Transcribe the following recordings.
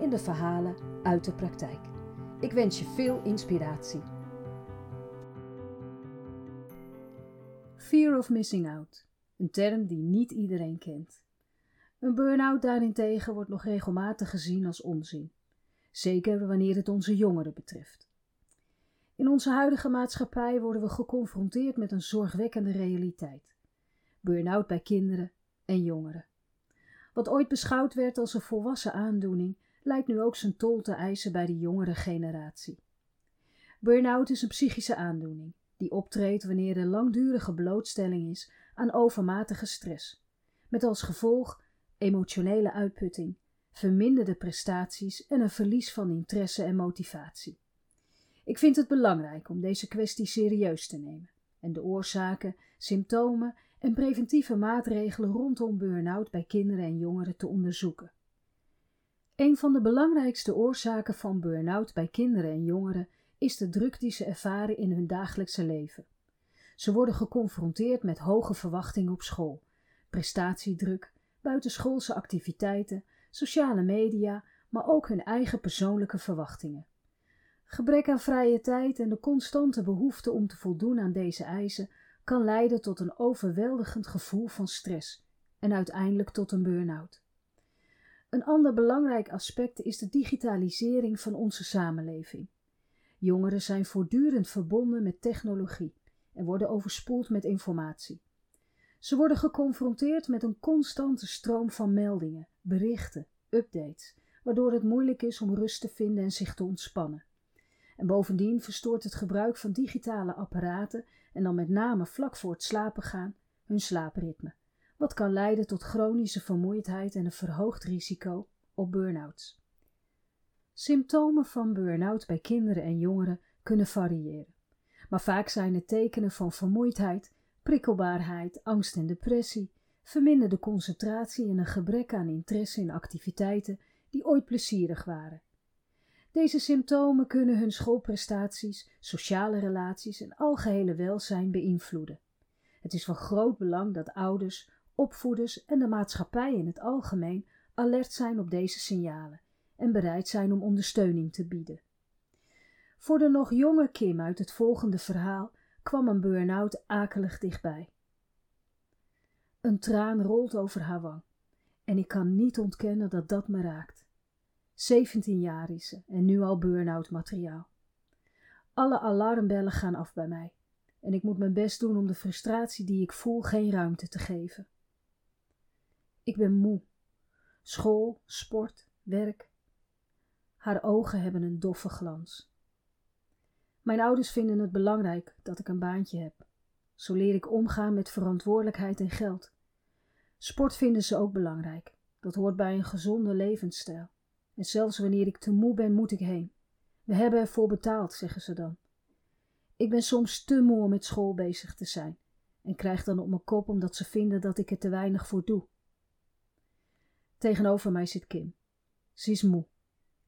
in de verhalen uit de praktijk. Ik wens je veel inspiratie. Fear of missing out, een term die niet iedereen kent. Een burn-out daarentegen wordt nog regelmatig gezien als onzin, zeker wanneer het onze jongeren betreft. In onze huidige maatschappij worden we geconfronteerd met een zorgwekkende realiteit. Burn-out bij kinderen en jongeren. Wat ooit beschouwd werd als een volwassen aandoening, lijkt nu ook zijn tol te eisen bij de jongere generatie. Burn-out is een psychische aandoening die optreedt wanneer er langdurige blootstelling is aan overmatige stress, met als gevolg emotionele uitputting, verminderde prestaties en een verlies van interesse en motivatie. Ik vind het belangrijk om deze kwestie serieus te nemen en de oorzaken, symptomen en preventieve maatregelen rondom burn-out bij kinderen en jongeren te onderzoeken. Een van de belangrijkste oorzaken van burn-out bij kinderen en jongeren is de druk die ze ervaren in hun dagelijkse leven. Ze worden geconfronteerd met hoge verwachtingen op school, prestatiedruk, buitenschoolse activiteiten, sociale media, maar ook hun eigen persoonlijke verwachtingen. Gebrek aan vrije tijd en de constante behoefte om te voldoen aan deze eisen kan leiden tot een overweldigend gevoel van stress en uiteindelijk tot een burn-out. Een ander belangrijk aspect is de digitalisering van onze samenleving. Jongeren zijn voortdurend verbonden met technologie en worden overspoeld met informatie. Ze worden geconfronteerd met een constante stroom van meldingen, berichten, updates, waardoor het moeilijk is om rust te vinden en zich te ontspannen. En bovendien verstoort het gebruik van digitale apparaten, en dan met name vlak voor het slapen gaan, hun slaapritme wat kan leiden tot chronische vermoeidheid en een verhoogd risico op burn-outs. Symptomen van burn-out bij kinderen en jongeren kunnen variëren, maar vaak zijn het tekenen van vermoeidheid, prikkelbaarheid, angst en depressie, verminderde concentratie en een gebrek aan interesse in activiteiten die ooit plezierig waren. Deze symptomen kunnen hun schoolprestaties, sociale relaties en algehele welzijn beïnvloeden. Het is van groot belang dat ouders, opvoeders en de maatschappij in het algemeen alert zijn op deze signalen en bereid zijn om ondersteuning te bieden. Voor de nog jonge Kim uit het volgende verhaal kwam een burn-out akelig dichtbij. Een traan rolt over haar wang en ik kan niet ontkennen dat dat me raakt. 17 jaar is ze en nu al burn-out materiaal. Alle alarmbellen gaan af bij mij en ik moet mijn best doen om de frustratie die ik voel geen ruimte te geven. Ik ben moe. School, sport, werk. Haar ogen hebben een doffe glans. Mijn ouders vinden het belangrijk dat ik een baantje heb. Zo leer ik omgaan met verantwoordelijkheid en geld. Sport vinden ze ook belangrijk. Dat hoort bij een gezonde levensstijl. En zelfs wanneer ik te moe ben, moet ik heen. We hebben ervoor betaald, zeggen ze dan. Ik ben soms te moe om met school bezig te zijn en krijg dan op mijn kop omdat ze vinden dat ik er te weinig voor doe. Tegenover mij zit Kim. Ze is moe.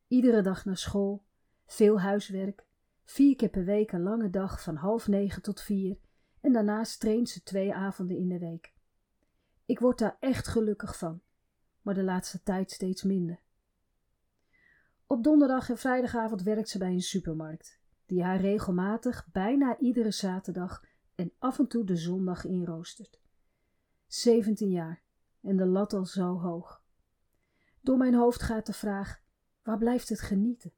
Iedere dag naar school, veel huiswerk, vier keer per week een lange dag van half negen tot vier en daarnaast traint ze twee avonden in de week. Ik word daar echt gelukkig van, maar de laatste tijd steeds minder. Op donderdag en vrijdagavond werkt ze bij een supermarkt, die haar regelmatig bijna iedere zaterdag en af en toe de zondag inroostert. 17 jaar en de lat al zo hoog. Door mijn hoofd gaat de vraag: waar blijft het genieten?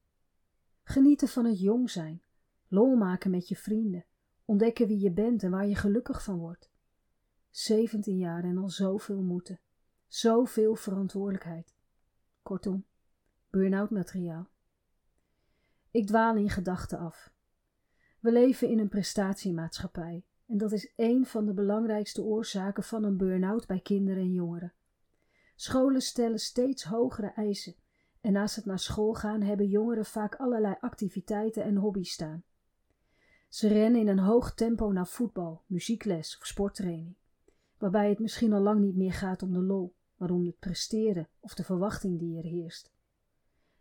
Genieten van het jong zijn, lol maken met je vrienden, ontdekken wie je bent en waar je gelukkig van wordt. 17 jaar en al zoveel moeten, zoveel verantwoordelijkheid. Kortom, burn-out materiaal. Ik dwaal in gedachten af. We leven in een prestatiemaatschappij en dat is één van de belangrijkste oorzaken van een burn-out bij kinderen en jongeren. Scholen stellen steeds hogere eisen En naast het naar school gaan hebben jongeren vaak allerlei activiteiten en hobby's staan. Ze rennen in een hoog tempo naar voetbal, muziekles of sporttraining, waarbij het misschien al lang niet meer gaat om de lol, maar om het presteren of de verwachting die er heerst.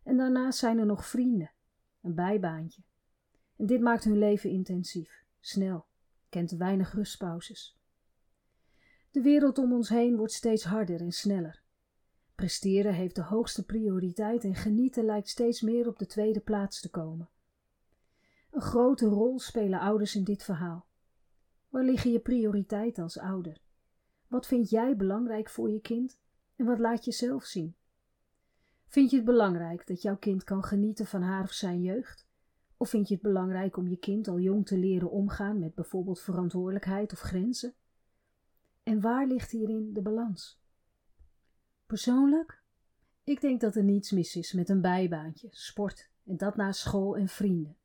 En daarnaast zijn er nog vrienden, een bijbaantje. En dit maakt hun leven intensief, snel, kent weinig rustpauzes. De wereld om ons heen wordt steeds harder en sneller. Presteren heeft de hoogste prioriteit en genieten lijkt steeds meer op de tweede plaats te komen. Een grote rol spelen ouders in dit verhaal. Waar liggen je prioriteiten als ouder? Wat vind jij belangrijk voor je kind en wat laat je zelf zien? Vind je het belangrijk dat jouw kind kan genieten van haar of zijn jeugd? Of vind je het belangrijk om je kind al jong te leren omgaan met bijvoorbeeld verantwoordelijkheid of grenzen? En waar ligt hierin de balans? Persoonlijk? Ik denk dat er niets mis is met een bijbaantje, sport en dat na school en vrienden.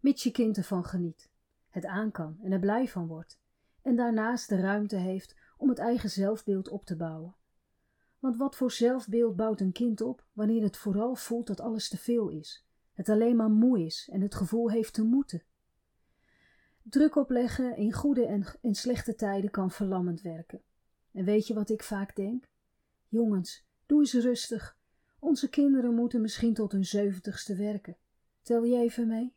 Mits je kind ervan geniet, het aan kan en er blij van wordt, en daarnaast de ruimte heeft om het eigen zelfbeeld op te bouwen. Want wat voor zelfbeeld bouwt een kind op wanneer het vooral voelt dat alles te veel is, het alleen maar moe is en het gevoel heeft te moeten? Druk opleggen in goede en, en slechte tijden kan verlammend werken. En weet je wat ik vaak denk? Jongens, doe eens rustig. Onze kinderen moeten misschien tot hun zeventigste werken. Tel je even mee?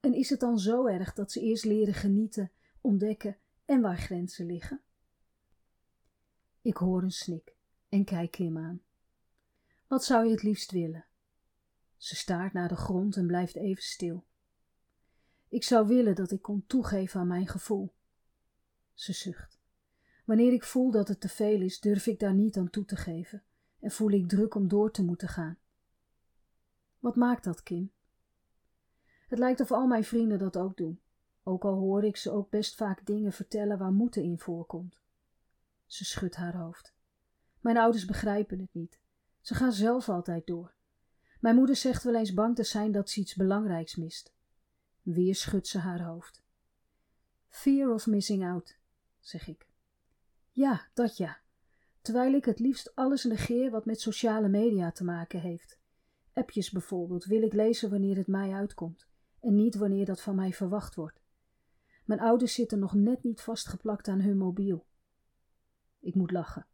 En is het dan zo erg dat ze eerst leren genieten, ontdekken en waar grenzen liggen? Ik hoor een snik en kijk Kim aan. Wat zou je het liefst willen? Ze staart naar de grond en blijft even stil. Ik zou willen dat ik kon toegeven aan mijn gevoel. Ze zucht. Wanneer ik voel dat het te veel is, durf ik daar niet aan toe te geven en voel ik druk om door te moeten gaan. Wat maakt dat, Kim? Het lijkt of al mijn vrienden dat ook doen, ook al hoor ik ze ook best vaak dingen vertellen waar moeten in voorkomt. Ze schudt haar hoofd. Mijn ouders begrijpen het niet. Ze gaan zelf altijd door. Mijn moeder zegt wel eens bang te zijn dat ze iets belangrijks mist. Weer schudt ze haar hoofd. Fear of missing out, zeg ik. Ja, dat ja. Terwijl ik het liefst alles negeer wat met sociale media te maken heeft. Appjes bijvoorbeeld wil ik lezen wanneer het mij uitkomt en niet wanneer dat van mij verwacht wordt. Mijn ouders zitten nog net niet vastgeplakt aan hun mobiel. Ik moet lachen.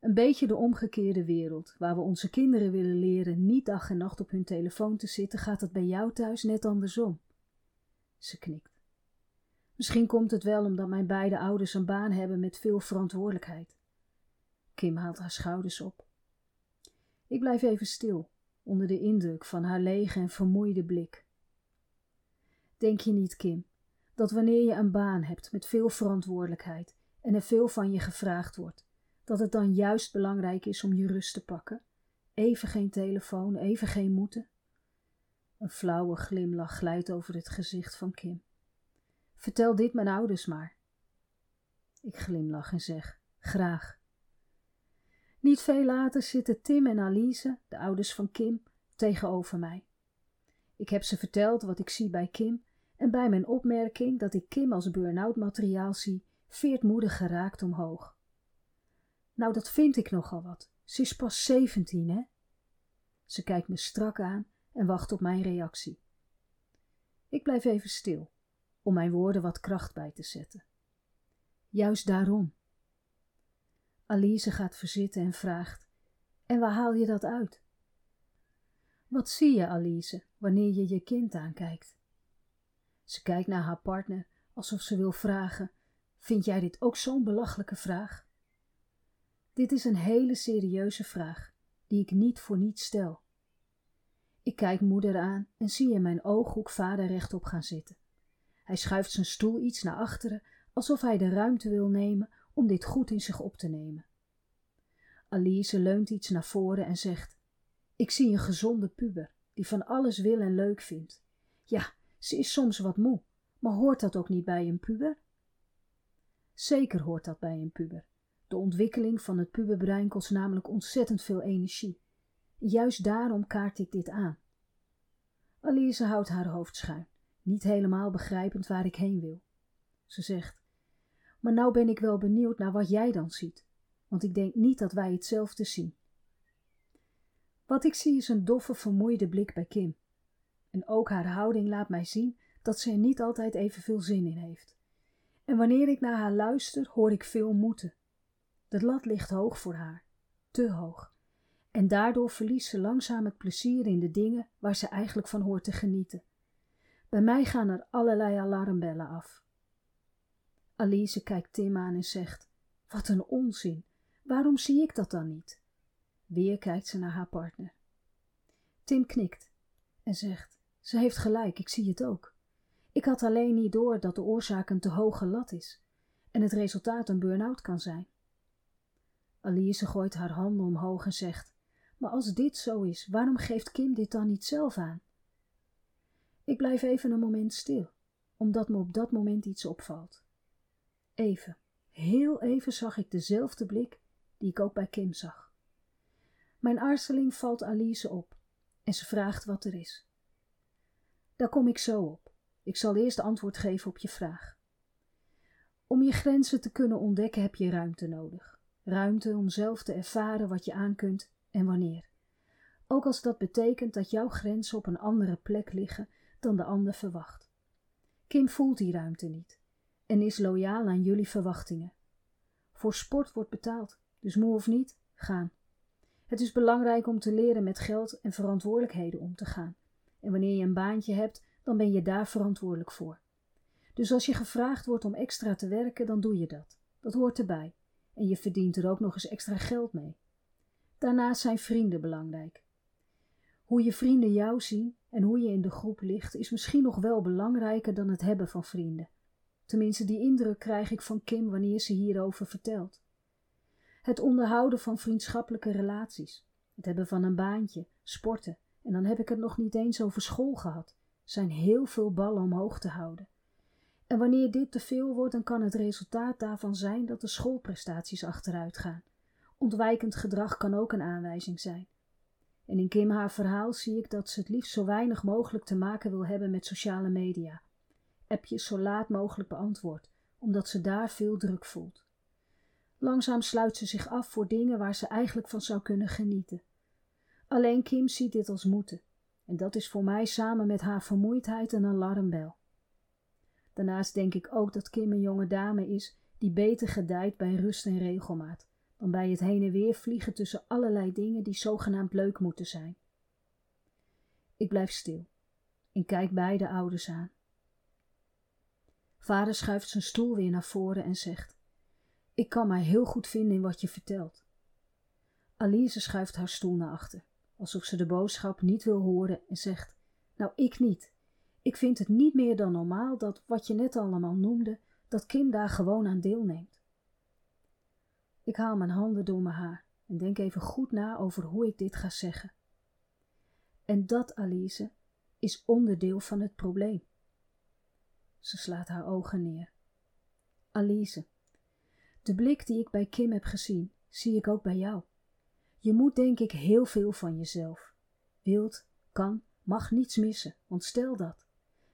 Een beetje de omgekeerde wereld, waar we onze kinderen willen leren niet dag en nacht op hun telefoon te zitten, gaat het bij jou thuis net andersom. Ze knikt. Misschien komt het wel omdat mijn beide ouders een baan hebben met veel verantwoordelijkheid. Kim haalt haar schouders op. Ik blijf even stil, onder de indruk van haar lege en vermoeide blik. Denk je niet, Kim, dat wanneer je een baan hebt met veel verantwoordelijkheid en er veel van je gevraagd wordt, dat het dan juist belangrijk is om je rust te pakken? Even geen telefoon, even geen moeten? Een flauwe glimlach glijdt over het gezicht van Kim. Vertel dit mijn ouders maar. Ik glimlach en zeg: Graag. Niet veel later zitten Tim en Alice, de ouders van Kim, tegenover mij. Ik heb ze verteld wat ik zie bij Kim en bij mijn opmerking dat ik Kim als burn-out materiaal zie, veert moedig geraakt omhoog. Nou, dat vind ik nogal wat. Ze is pas zeventien, hè? Ze kijkt me strak aan en wacht op mijn reactie. Ik blijf even stil, om mijn woorden wat kracht bij te zetten. Juist daarom. Alice gaat verzitten en vraagt: En waar haal je dat uit? Wat zie je, Alice, wanneer je je kind aankijkt? Ze kijkt naar haar partner alsof ze wil vragen: Vind jij dit ook zo'n belachelijke vraag? Dit is een hele serieuze vraag, die ik niet voor niets stel. Ik kijk moeder aan en zie in mijn ooghoek vader rechtop gaan zitten. Hij schuift zijn stoel iets naar achteren, alsof hij de ruimte wil nemen om dit goed in zich op te nemen. Alice leunt iets naar voren en zegt: Ik zie een gezonde puber die van alles wil en leuk vindt. Ja, ze is soms wat moe, maar hoort dat ook niet bij een puber? Zeker hoort dat bij een puber. De ontwikkeling van het puberbrein kost namelijk ontzettend veel energie. Juist daarom kaart ik dit aan. Alice houdt haar hoofd schuin, niet helemaal begrijpend waar ik heen wil. Ze zegt: Maar nou ben ik wel benieuwd naar wat jij dan ziet, want ik denk niet dat wij hetzelfde zien. Wat ik zie is een doffe, vermoeide blik bij Kim. En ook haar houding laat mij zien dat ze er niet altijd evenveel zin in heeft. En wanneer ik naar haar luister, hoor ik veel moeten. De lat ligt hoog voor haar, te hoog. En daardoor verliest ze langzaam het plezier in de dingen waar ze eigenlijk van hoort te genieten. Bij mij gaan er allerlei alarmbellen af. Alice kijkt Tim aan en zegt: Wat een onzin. Waarom zie ik dat dan niet? Weer kijkt ze naar haar partner. Tim knikt en zegt: Ze heeft gelijk, ik zie het ook. Ik had alleen niet door dat de oorzaak een te hoge lat is en het resultaat een burn-out kan zijn. Alice gooit haar handen omhoog en zegt: Maar als dit zo is, waarom geeft Kim dit dan niet zelf aan? Ik blijf even een moment stil, omdat me op dat moment iets opvalt. Even, heel even zag ik dezelfde blik die ik ook bij Kim zag. Mijn aarzeling valt Alice op en ze vraagt wat er is. Daar kom ik zo op. Ik zal eerst antwoord geven op je vraag. Om je grenzen te kunnen ontdekken heb je ruimte nodig. Ruimte om zelf te ervaren wat je aan kunt en wanneer. Ook als dat betekent dat jouw grenzen op een andere plek liggen dan de ander verwacht. Kim voelt die ruimte niet en is loyaal aan jullie verwachtingen. Voor sport wordt betaald, dus moe of niet, gaan. Het is belangrijk om te leren met geld en verantwoordelijkheden om te gaan. En wanneer je een baantje hebt, dan ben je daar verantwoordelijk voor. Dus als je gevraagd wordt om extra te werken, dan doe je dat. Dat hoort erbij. En je verdient er ook nog eens extra geld mee. Daarnaast zijn vrienden belangrijk. Hoe je vrienden jou zien en hoe je in de groep ligt, is misschien nog wel belangrijker dan het hebben van vrienden. Tenminste, die indruk krijg ik van Kim wanneer ze hierover vertelt. Het onderhouden van vriendschappelijke relaties, het hebben van een baantje, sporten, en dan heb ik het nog niet eens over school gehad, zijn heel veel ballen omhoog te houden. En wanneer dit te veel wordt, dan kan het resultaat daarvan zijn dat de schoolprestaties achteruit gaan. Ontwijkend gedrag kan ook een aanwijzing zijn. En in Kim haar verhaal zie ik dat ze het liefst zo weinig mogelijk te maken wil hebben met sociale media. Appjes zo laat mogelijk beantwoord, omdat ze daar veel druk voelt. Langzaam sluit ze zich af voor dingen waar ze eigenlijk van zou kunnen genieten. Alleen Kim ziet dit als moeten, en dat is voor mij samen met haar vermoeidheid een alarmbel. Daarnaast denk ik ook dat Kim een jonge dame is die beter gedijt bij rust en regelmaat dan bij het heen en weer vliegen tussen allerlei dingen die zogenaamd leuk moeten zijn. Ik blijf stil en kijk beide ouders aan. Vader schuift zijn stoel weer naar voren en zegt: Ik kan mij heel goed vinden in wat je vertelt. Alice schuift haar stoel naar achter, alsof ze de boodschap niet wil horen en zegt: Nou, ik niet. Ik vind het niet meer dan normaal dat wat je net allemaal noemde, dat Kim daar gewoon aan deelneemt. Ik haal mijn handen door mijn haar en denk even goed na over hoe ik dit ga zeggen. En dat, Alice, is onderdeel van het probleem. Ze slaat haar ogen neer. Alice, de blik die ik bij Kim heb gezien, zie ik ook bij jou. Je moet denk ik heel veel van jezelf. Wilt, kan, mag niets missen, want stel dat.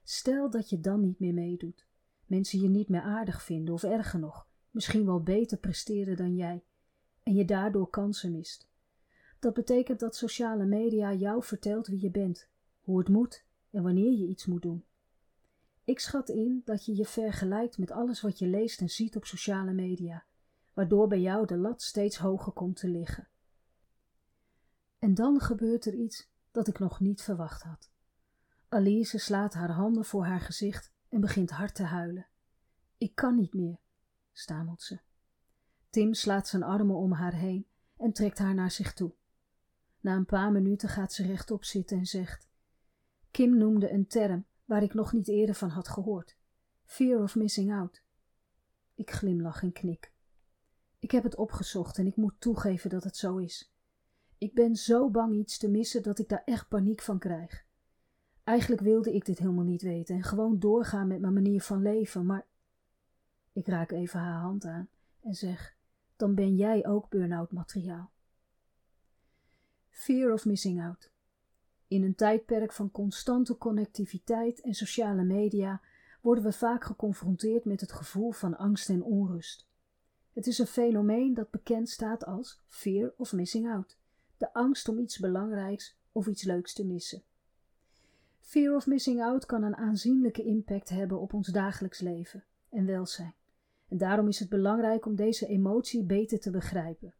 Stel dat je dan niet meer meedoet. Mensen je niet meer aardig vinden of erger nog, misschien wel beter presteren dan jij en je daardoor kansen mist. Dat betekent dat sociale media jou vertelt wie je bent, hoe het moet en wanneer je iets moet doen. Ik schat in dat je je vergelijkt met alles wat je leest en ziet op sociale media, waardoor bij jou de lat steeds hoger komt te liggen. En dan gebeurt er iets dat ik nog niet verwacht had. Alice slaat haar handen voor haar gezicht en begint hard te huilen. Ik kan niet meer, stamelt ze. Tim slaat zijn armen om haar heen en trekt haar naar zich toe. Na een paar minuten gaat ze rechtop zitten en zegt: Kim noemde een term waar ik nog niet eerder van had gehoord: fear of missing out. Ik glimlach en knik. Ik heb het opgezocht en ik moet toegeven dat het zo is. Ik ben zo bang iets te missen dat ik daar echt paniek van krijg. Eigenlijk wilde ik dit helemaal niet weten en gewoon doorgaan met mijn manier van leven, maar ik raak even haar hand aan en zeg: Dan ben jij ook burn-out materiaal. Fear of missing out. In een tijdperk van constante connectiviteit en sociale media worden we vaak geconfronteerd met het gevoel van angst en onrust. Het is een fenomeen dat bekend staat als fear of missing out, de angst om iets belangrijks of iets leuks te missen. Fear of missing out kan een aanzienlijke impact hebben op ons dagelijks leven en welzijn. En daarom is het belangrijk om deze emotie beter te begrijpen.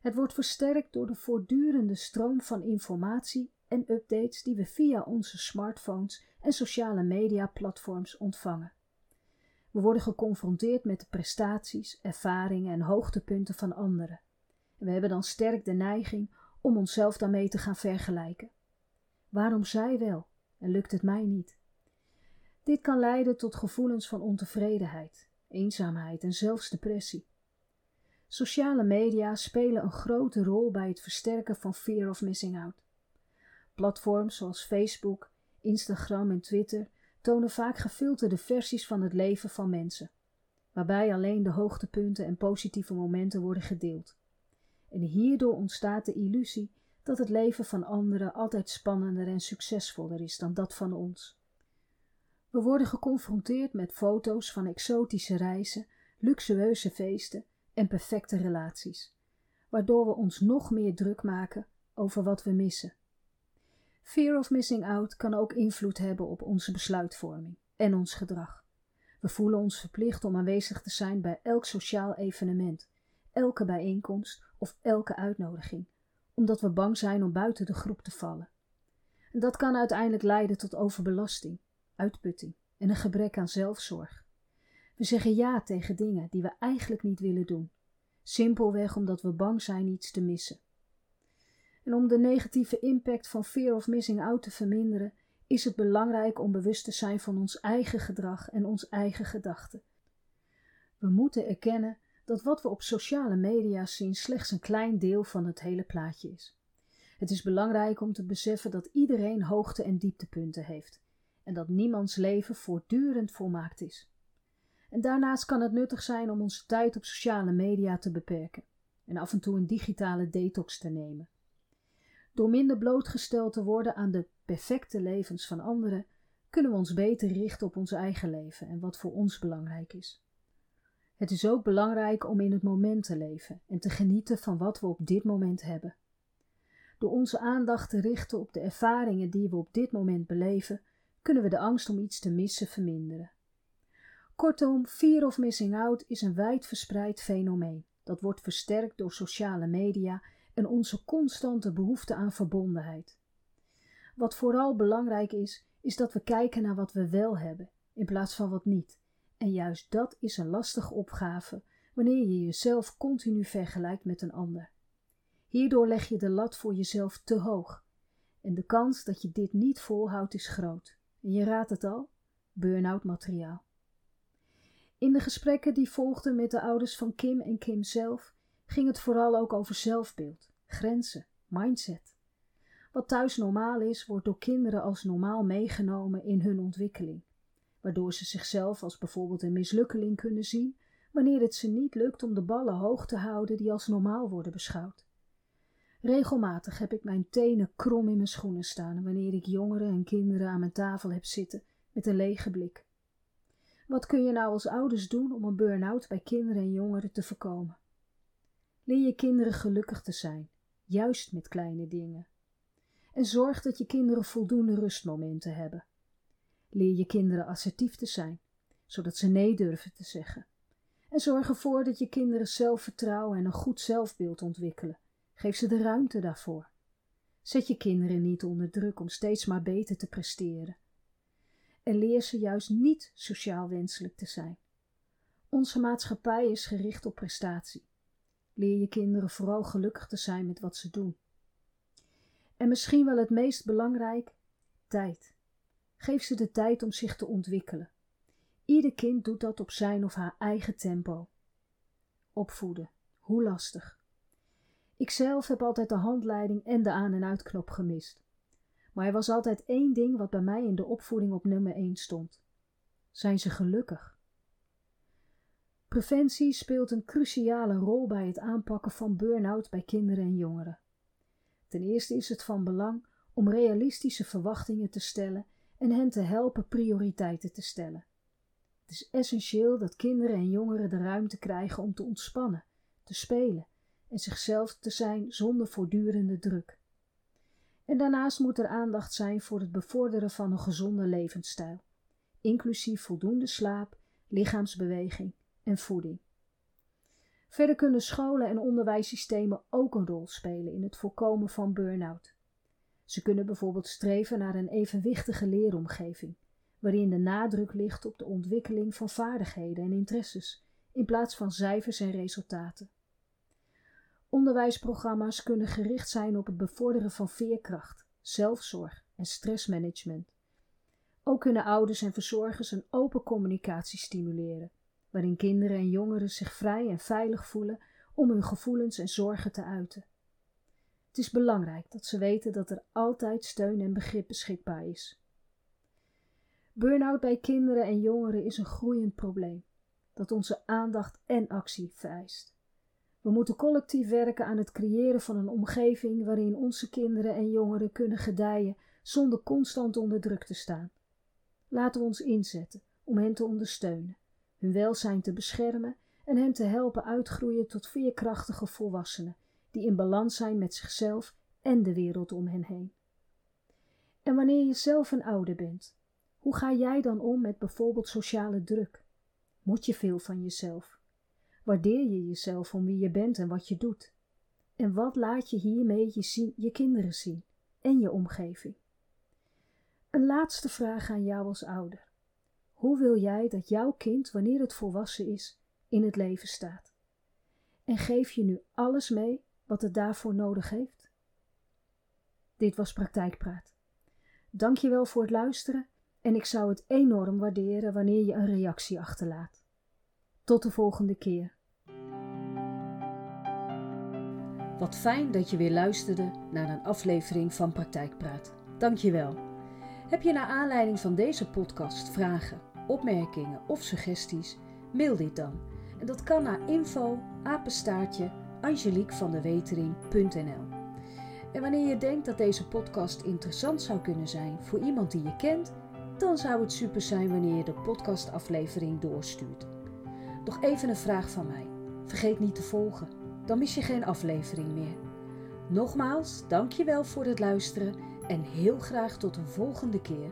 Het wordt versterkt door de voortdurende stroom van informatie en updates die we via onze smartphones en sociale media platforms ontvangen. We worden geconfronteerd met de prestaties, ervaringen en hoogtepunten van anderen. En we hebben dan sterk de neiging om onszelf daarmee te gaan vergelijken. Waarom zij wel en lukt het mij niet? Dit kan leiden tot gevoelens van ontevredenheid, eenzaamheid en zelfs depressie. Sociale media spelen een grote rol bij het versterken van fear of missing out. Platforms zoals Facebook, Instagram en Twitter tonen vaak gefilterde versies van het leven van mensen, waarbij alleen de hoogtepunten en positieve momenten worden gedeeld. En hierdoor ontstaat de illusie dat het leven van anderen altijd spannender en succesvoller is dan dat van ons. We worden geconfronteerd met foto's van exotische reizen, luxueuze feesten en perfecte relaties, waardoor we ons nog meer druk maken over wat we missen. Fear of missing out kan ook invloed hebben op onze besluitvorming en ons gedrag. We voelen ons verplicht om aanwezig te zijn bij elk sociaal evenement, elke bijeenkomst of elke uitnodiging, omdat we bang zijn om buiten de groep te vallen. En dat kan uiteindelijk leiden tot overbelasting, uitputting en een gebrek aan zelfzorg. We zeggen ja tegen dingen die we eigenlijk niet willen doen, simpelweg omdat we bang zijn iets te missen. En om de negatieve impact van fear of missing out te verminderen, is het belangrijk om bewust te zijn van ons eigen gedrag en ons eigen gedachten. We moeten erkennen dat wat we op sociale media zien slechts een klein deel van het hele plaatje is. Het is belangrijk om te beseffen dat iedereen hoogte- en dieptepunten heeft en dat niemands leven voortdurend volmaakt is. En daarnaast kan het nuttig zijn om onze tijd op sociale media te beperken en af en toe een digitale detox te nemen. Door minder blootgesteld te worden aan de perfecte levens van anderen, kunnen we ons beter richten op ons eigen leven en wat voor ons belangrijk is. Het is ook belangrijk om in het moment te leven en te genieten van wat we op dit moment hebben. Door onze aandacht te richten op de ervaringen die we op dit moment beleven, kunnen we de angst om iets te missen verminderen. Kortom, fear of missing out is een wijd verspreid fenomeen dat wordt versterkt door sociale media en onze constante behoefte aan verbondenheid. Wat vooral belangrijk is, is dat we kijken naar wat we wel hebben in plaats van wat niet. En juist dat is een lastige opgave wanneer je jezelf continu vergelijkt met een ander. Hierdoor leg je de lat voor jezelf te hoog. En de kans dat je dit niet volhoudt is groot. Je raadt het al: burn-out materiaal. In de gesprekken die volgden met de ouders van Kim en Kim zelf ging het vooral ook over zelfbeeld, grenzen, mindset. Wat thuis normaal is, wordt door kinderen als normaal meegenomen in hun ontwikkeling, waardoor ze zichzelf als bijvoorbeeld een mislukkeling kunnen zien wanneer het ze niet lukt om de ballen hoog te houden die als normaal worden beschouwd. Regelmatig heb ik mijn tenen krom in mijn schoenen staan wanneer ik jongeren en kinderen aan mijn tafel heb zitten met een lege blik. Wat kun je nou als ouders doen om een burn-out bij kinderen en jongeren te voorkomen? Leer je kinderen gelukkig te zijn, juist met kleine dingen. En zorg dat je kinderen voldoende rustmomenten hebben. Leer je kinderen assertief te zijn, zodat ze nee durven te zeggen. En zorg ervoor dat je kinderen zelfvertrouwen en een goed zelfbeeld ontwikkelen. Geef ze de ruimte daarvoor. Zet je kinderen niet onder druk om steeds maar beter te presteren. En leer ze juist niet sociaal wenselijk te zijn. Onze maatschappij is gericht op prestatie. Leer je kinderen vooral gelukkig te zijn met wat ze doen. En misschien wel het meest belangrijk, tijd. Geef ze de tijd om zich te ontwikkelen. Ieder kind doet dat op zijn of haar eigen tempo. Opvoeden, hoe lastig. Ikzelf heb altijd de handleiding en de aan- en uitknop gemist. Maar er was altijd één ding wat bij mij in de opvoeding op nummer 1 stond. Zijn ze gelukkig? Preventie speelt een cruciale rol bij het aanpakken van burn-out bij kinderen en jongeren. Ten eerste is het van belang om realistische verwachtingen te stellen en hen te helpen prioriteiten te stellen. Het is essentieel dat kinderen en jongeren de ruimte krijgen om te ontspannen, te spelen en zichzelf te zijn zonder voortdurende druk. En daarnaast moet er aandacht zijn voor het bevorderen van een gezonde levensstijl, inclusief voldoende slaap, lichaamsbeweging en voeding. Verder kunnen scholen en onderwijssystemen ook een rol spelen in het voorkomen van burn-out. Ze kunnen bijvoorbeeld streven naar een evenwichtige leeromgeving, waarin de nadruk ligt op de ontwikkeling van vaardigheden en interesses, in plaats van cijfers en resultaten. Onderwijsprogramma's kunnen gericht zijn op het bevorderen van veerkracht, zelfzorg en stressmanagement. Ook kunnen ouders en verzorgers een open communicatie stimuleren, waarin kinderen en jongeren zich vrij en veilig voelen om hun gevoelens en zorgen te uiten. Het is belangrijk dat ze weten dat er altijd steun en begrip beschikbaar is. Burn-out bij kinderen en jongeren is een groeiend probleem dat onze aandacht en actie vereist. We moeten collectief werken aan het creëren van een omgeving waarin onze kinderen en jongeren kunnen gedijen zonder constant onder druk te staan. Laten we ons inzetten om hen te ondersteunen, hun welzijn te beschermen en hen te helpen uitgroeien tot veerkrachtige volwassenen die in balans zijn met zichzelf en de wereld om hen heen. En wanneer je zelf een ouder bent, hoe ga jij dan om met bijvoorbeeld sociale druk? Moet je veel van jezelf? Waardeer je jezelf om wie je bent en wat je doet? En wat laat je hiermee je, zien, je kinderen zien en je omgeving? Een laatste vraag aan jou als ouder. Hoe wil jij dat jouw kind, wanneer het volwassen is, in het leven staat? En geef je nu alles mee wat het daarvoor nodig heeft? Dit was Praktijkpraat. Dank je wel voor het luisteren en ik zou het enorm waarderen wanneer je een reactie achterlaat. Tot de volgende keer. Wat fijn dat je weer luisterde naar een aflevering van Praktijkpraat. Dank je wel. Heb je naar aanleiding van deze podcast vragen, opmerkingen of suggesties? Mail dit dan. En dat kan naar info apenstaartje angeliquevandewetering.nl En wanneer je denkt dat deze podcast interessant zou kunnen zijn voor iemand die je kent, dan zou het super zijn wanneer je de podcastaflevering doorstuurt. Nog even een vraag van mij. Vergeet niet te volgen, dan mis je geen aflevering meer. Nogmaals, dankjewel voor het luisteren en heel graag tot een volgende keer.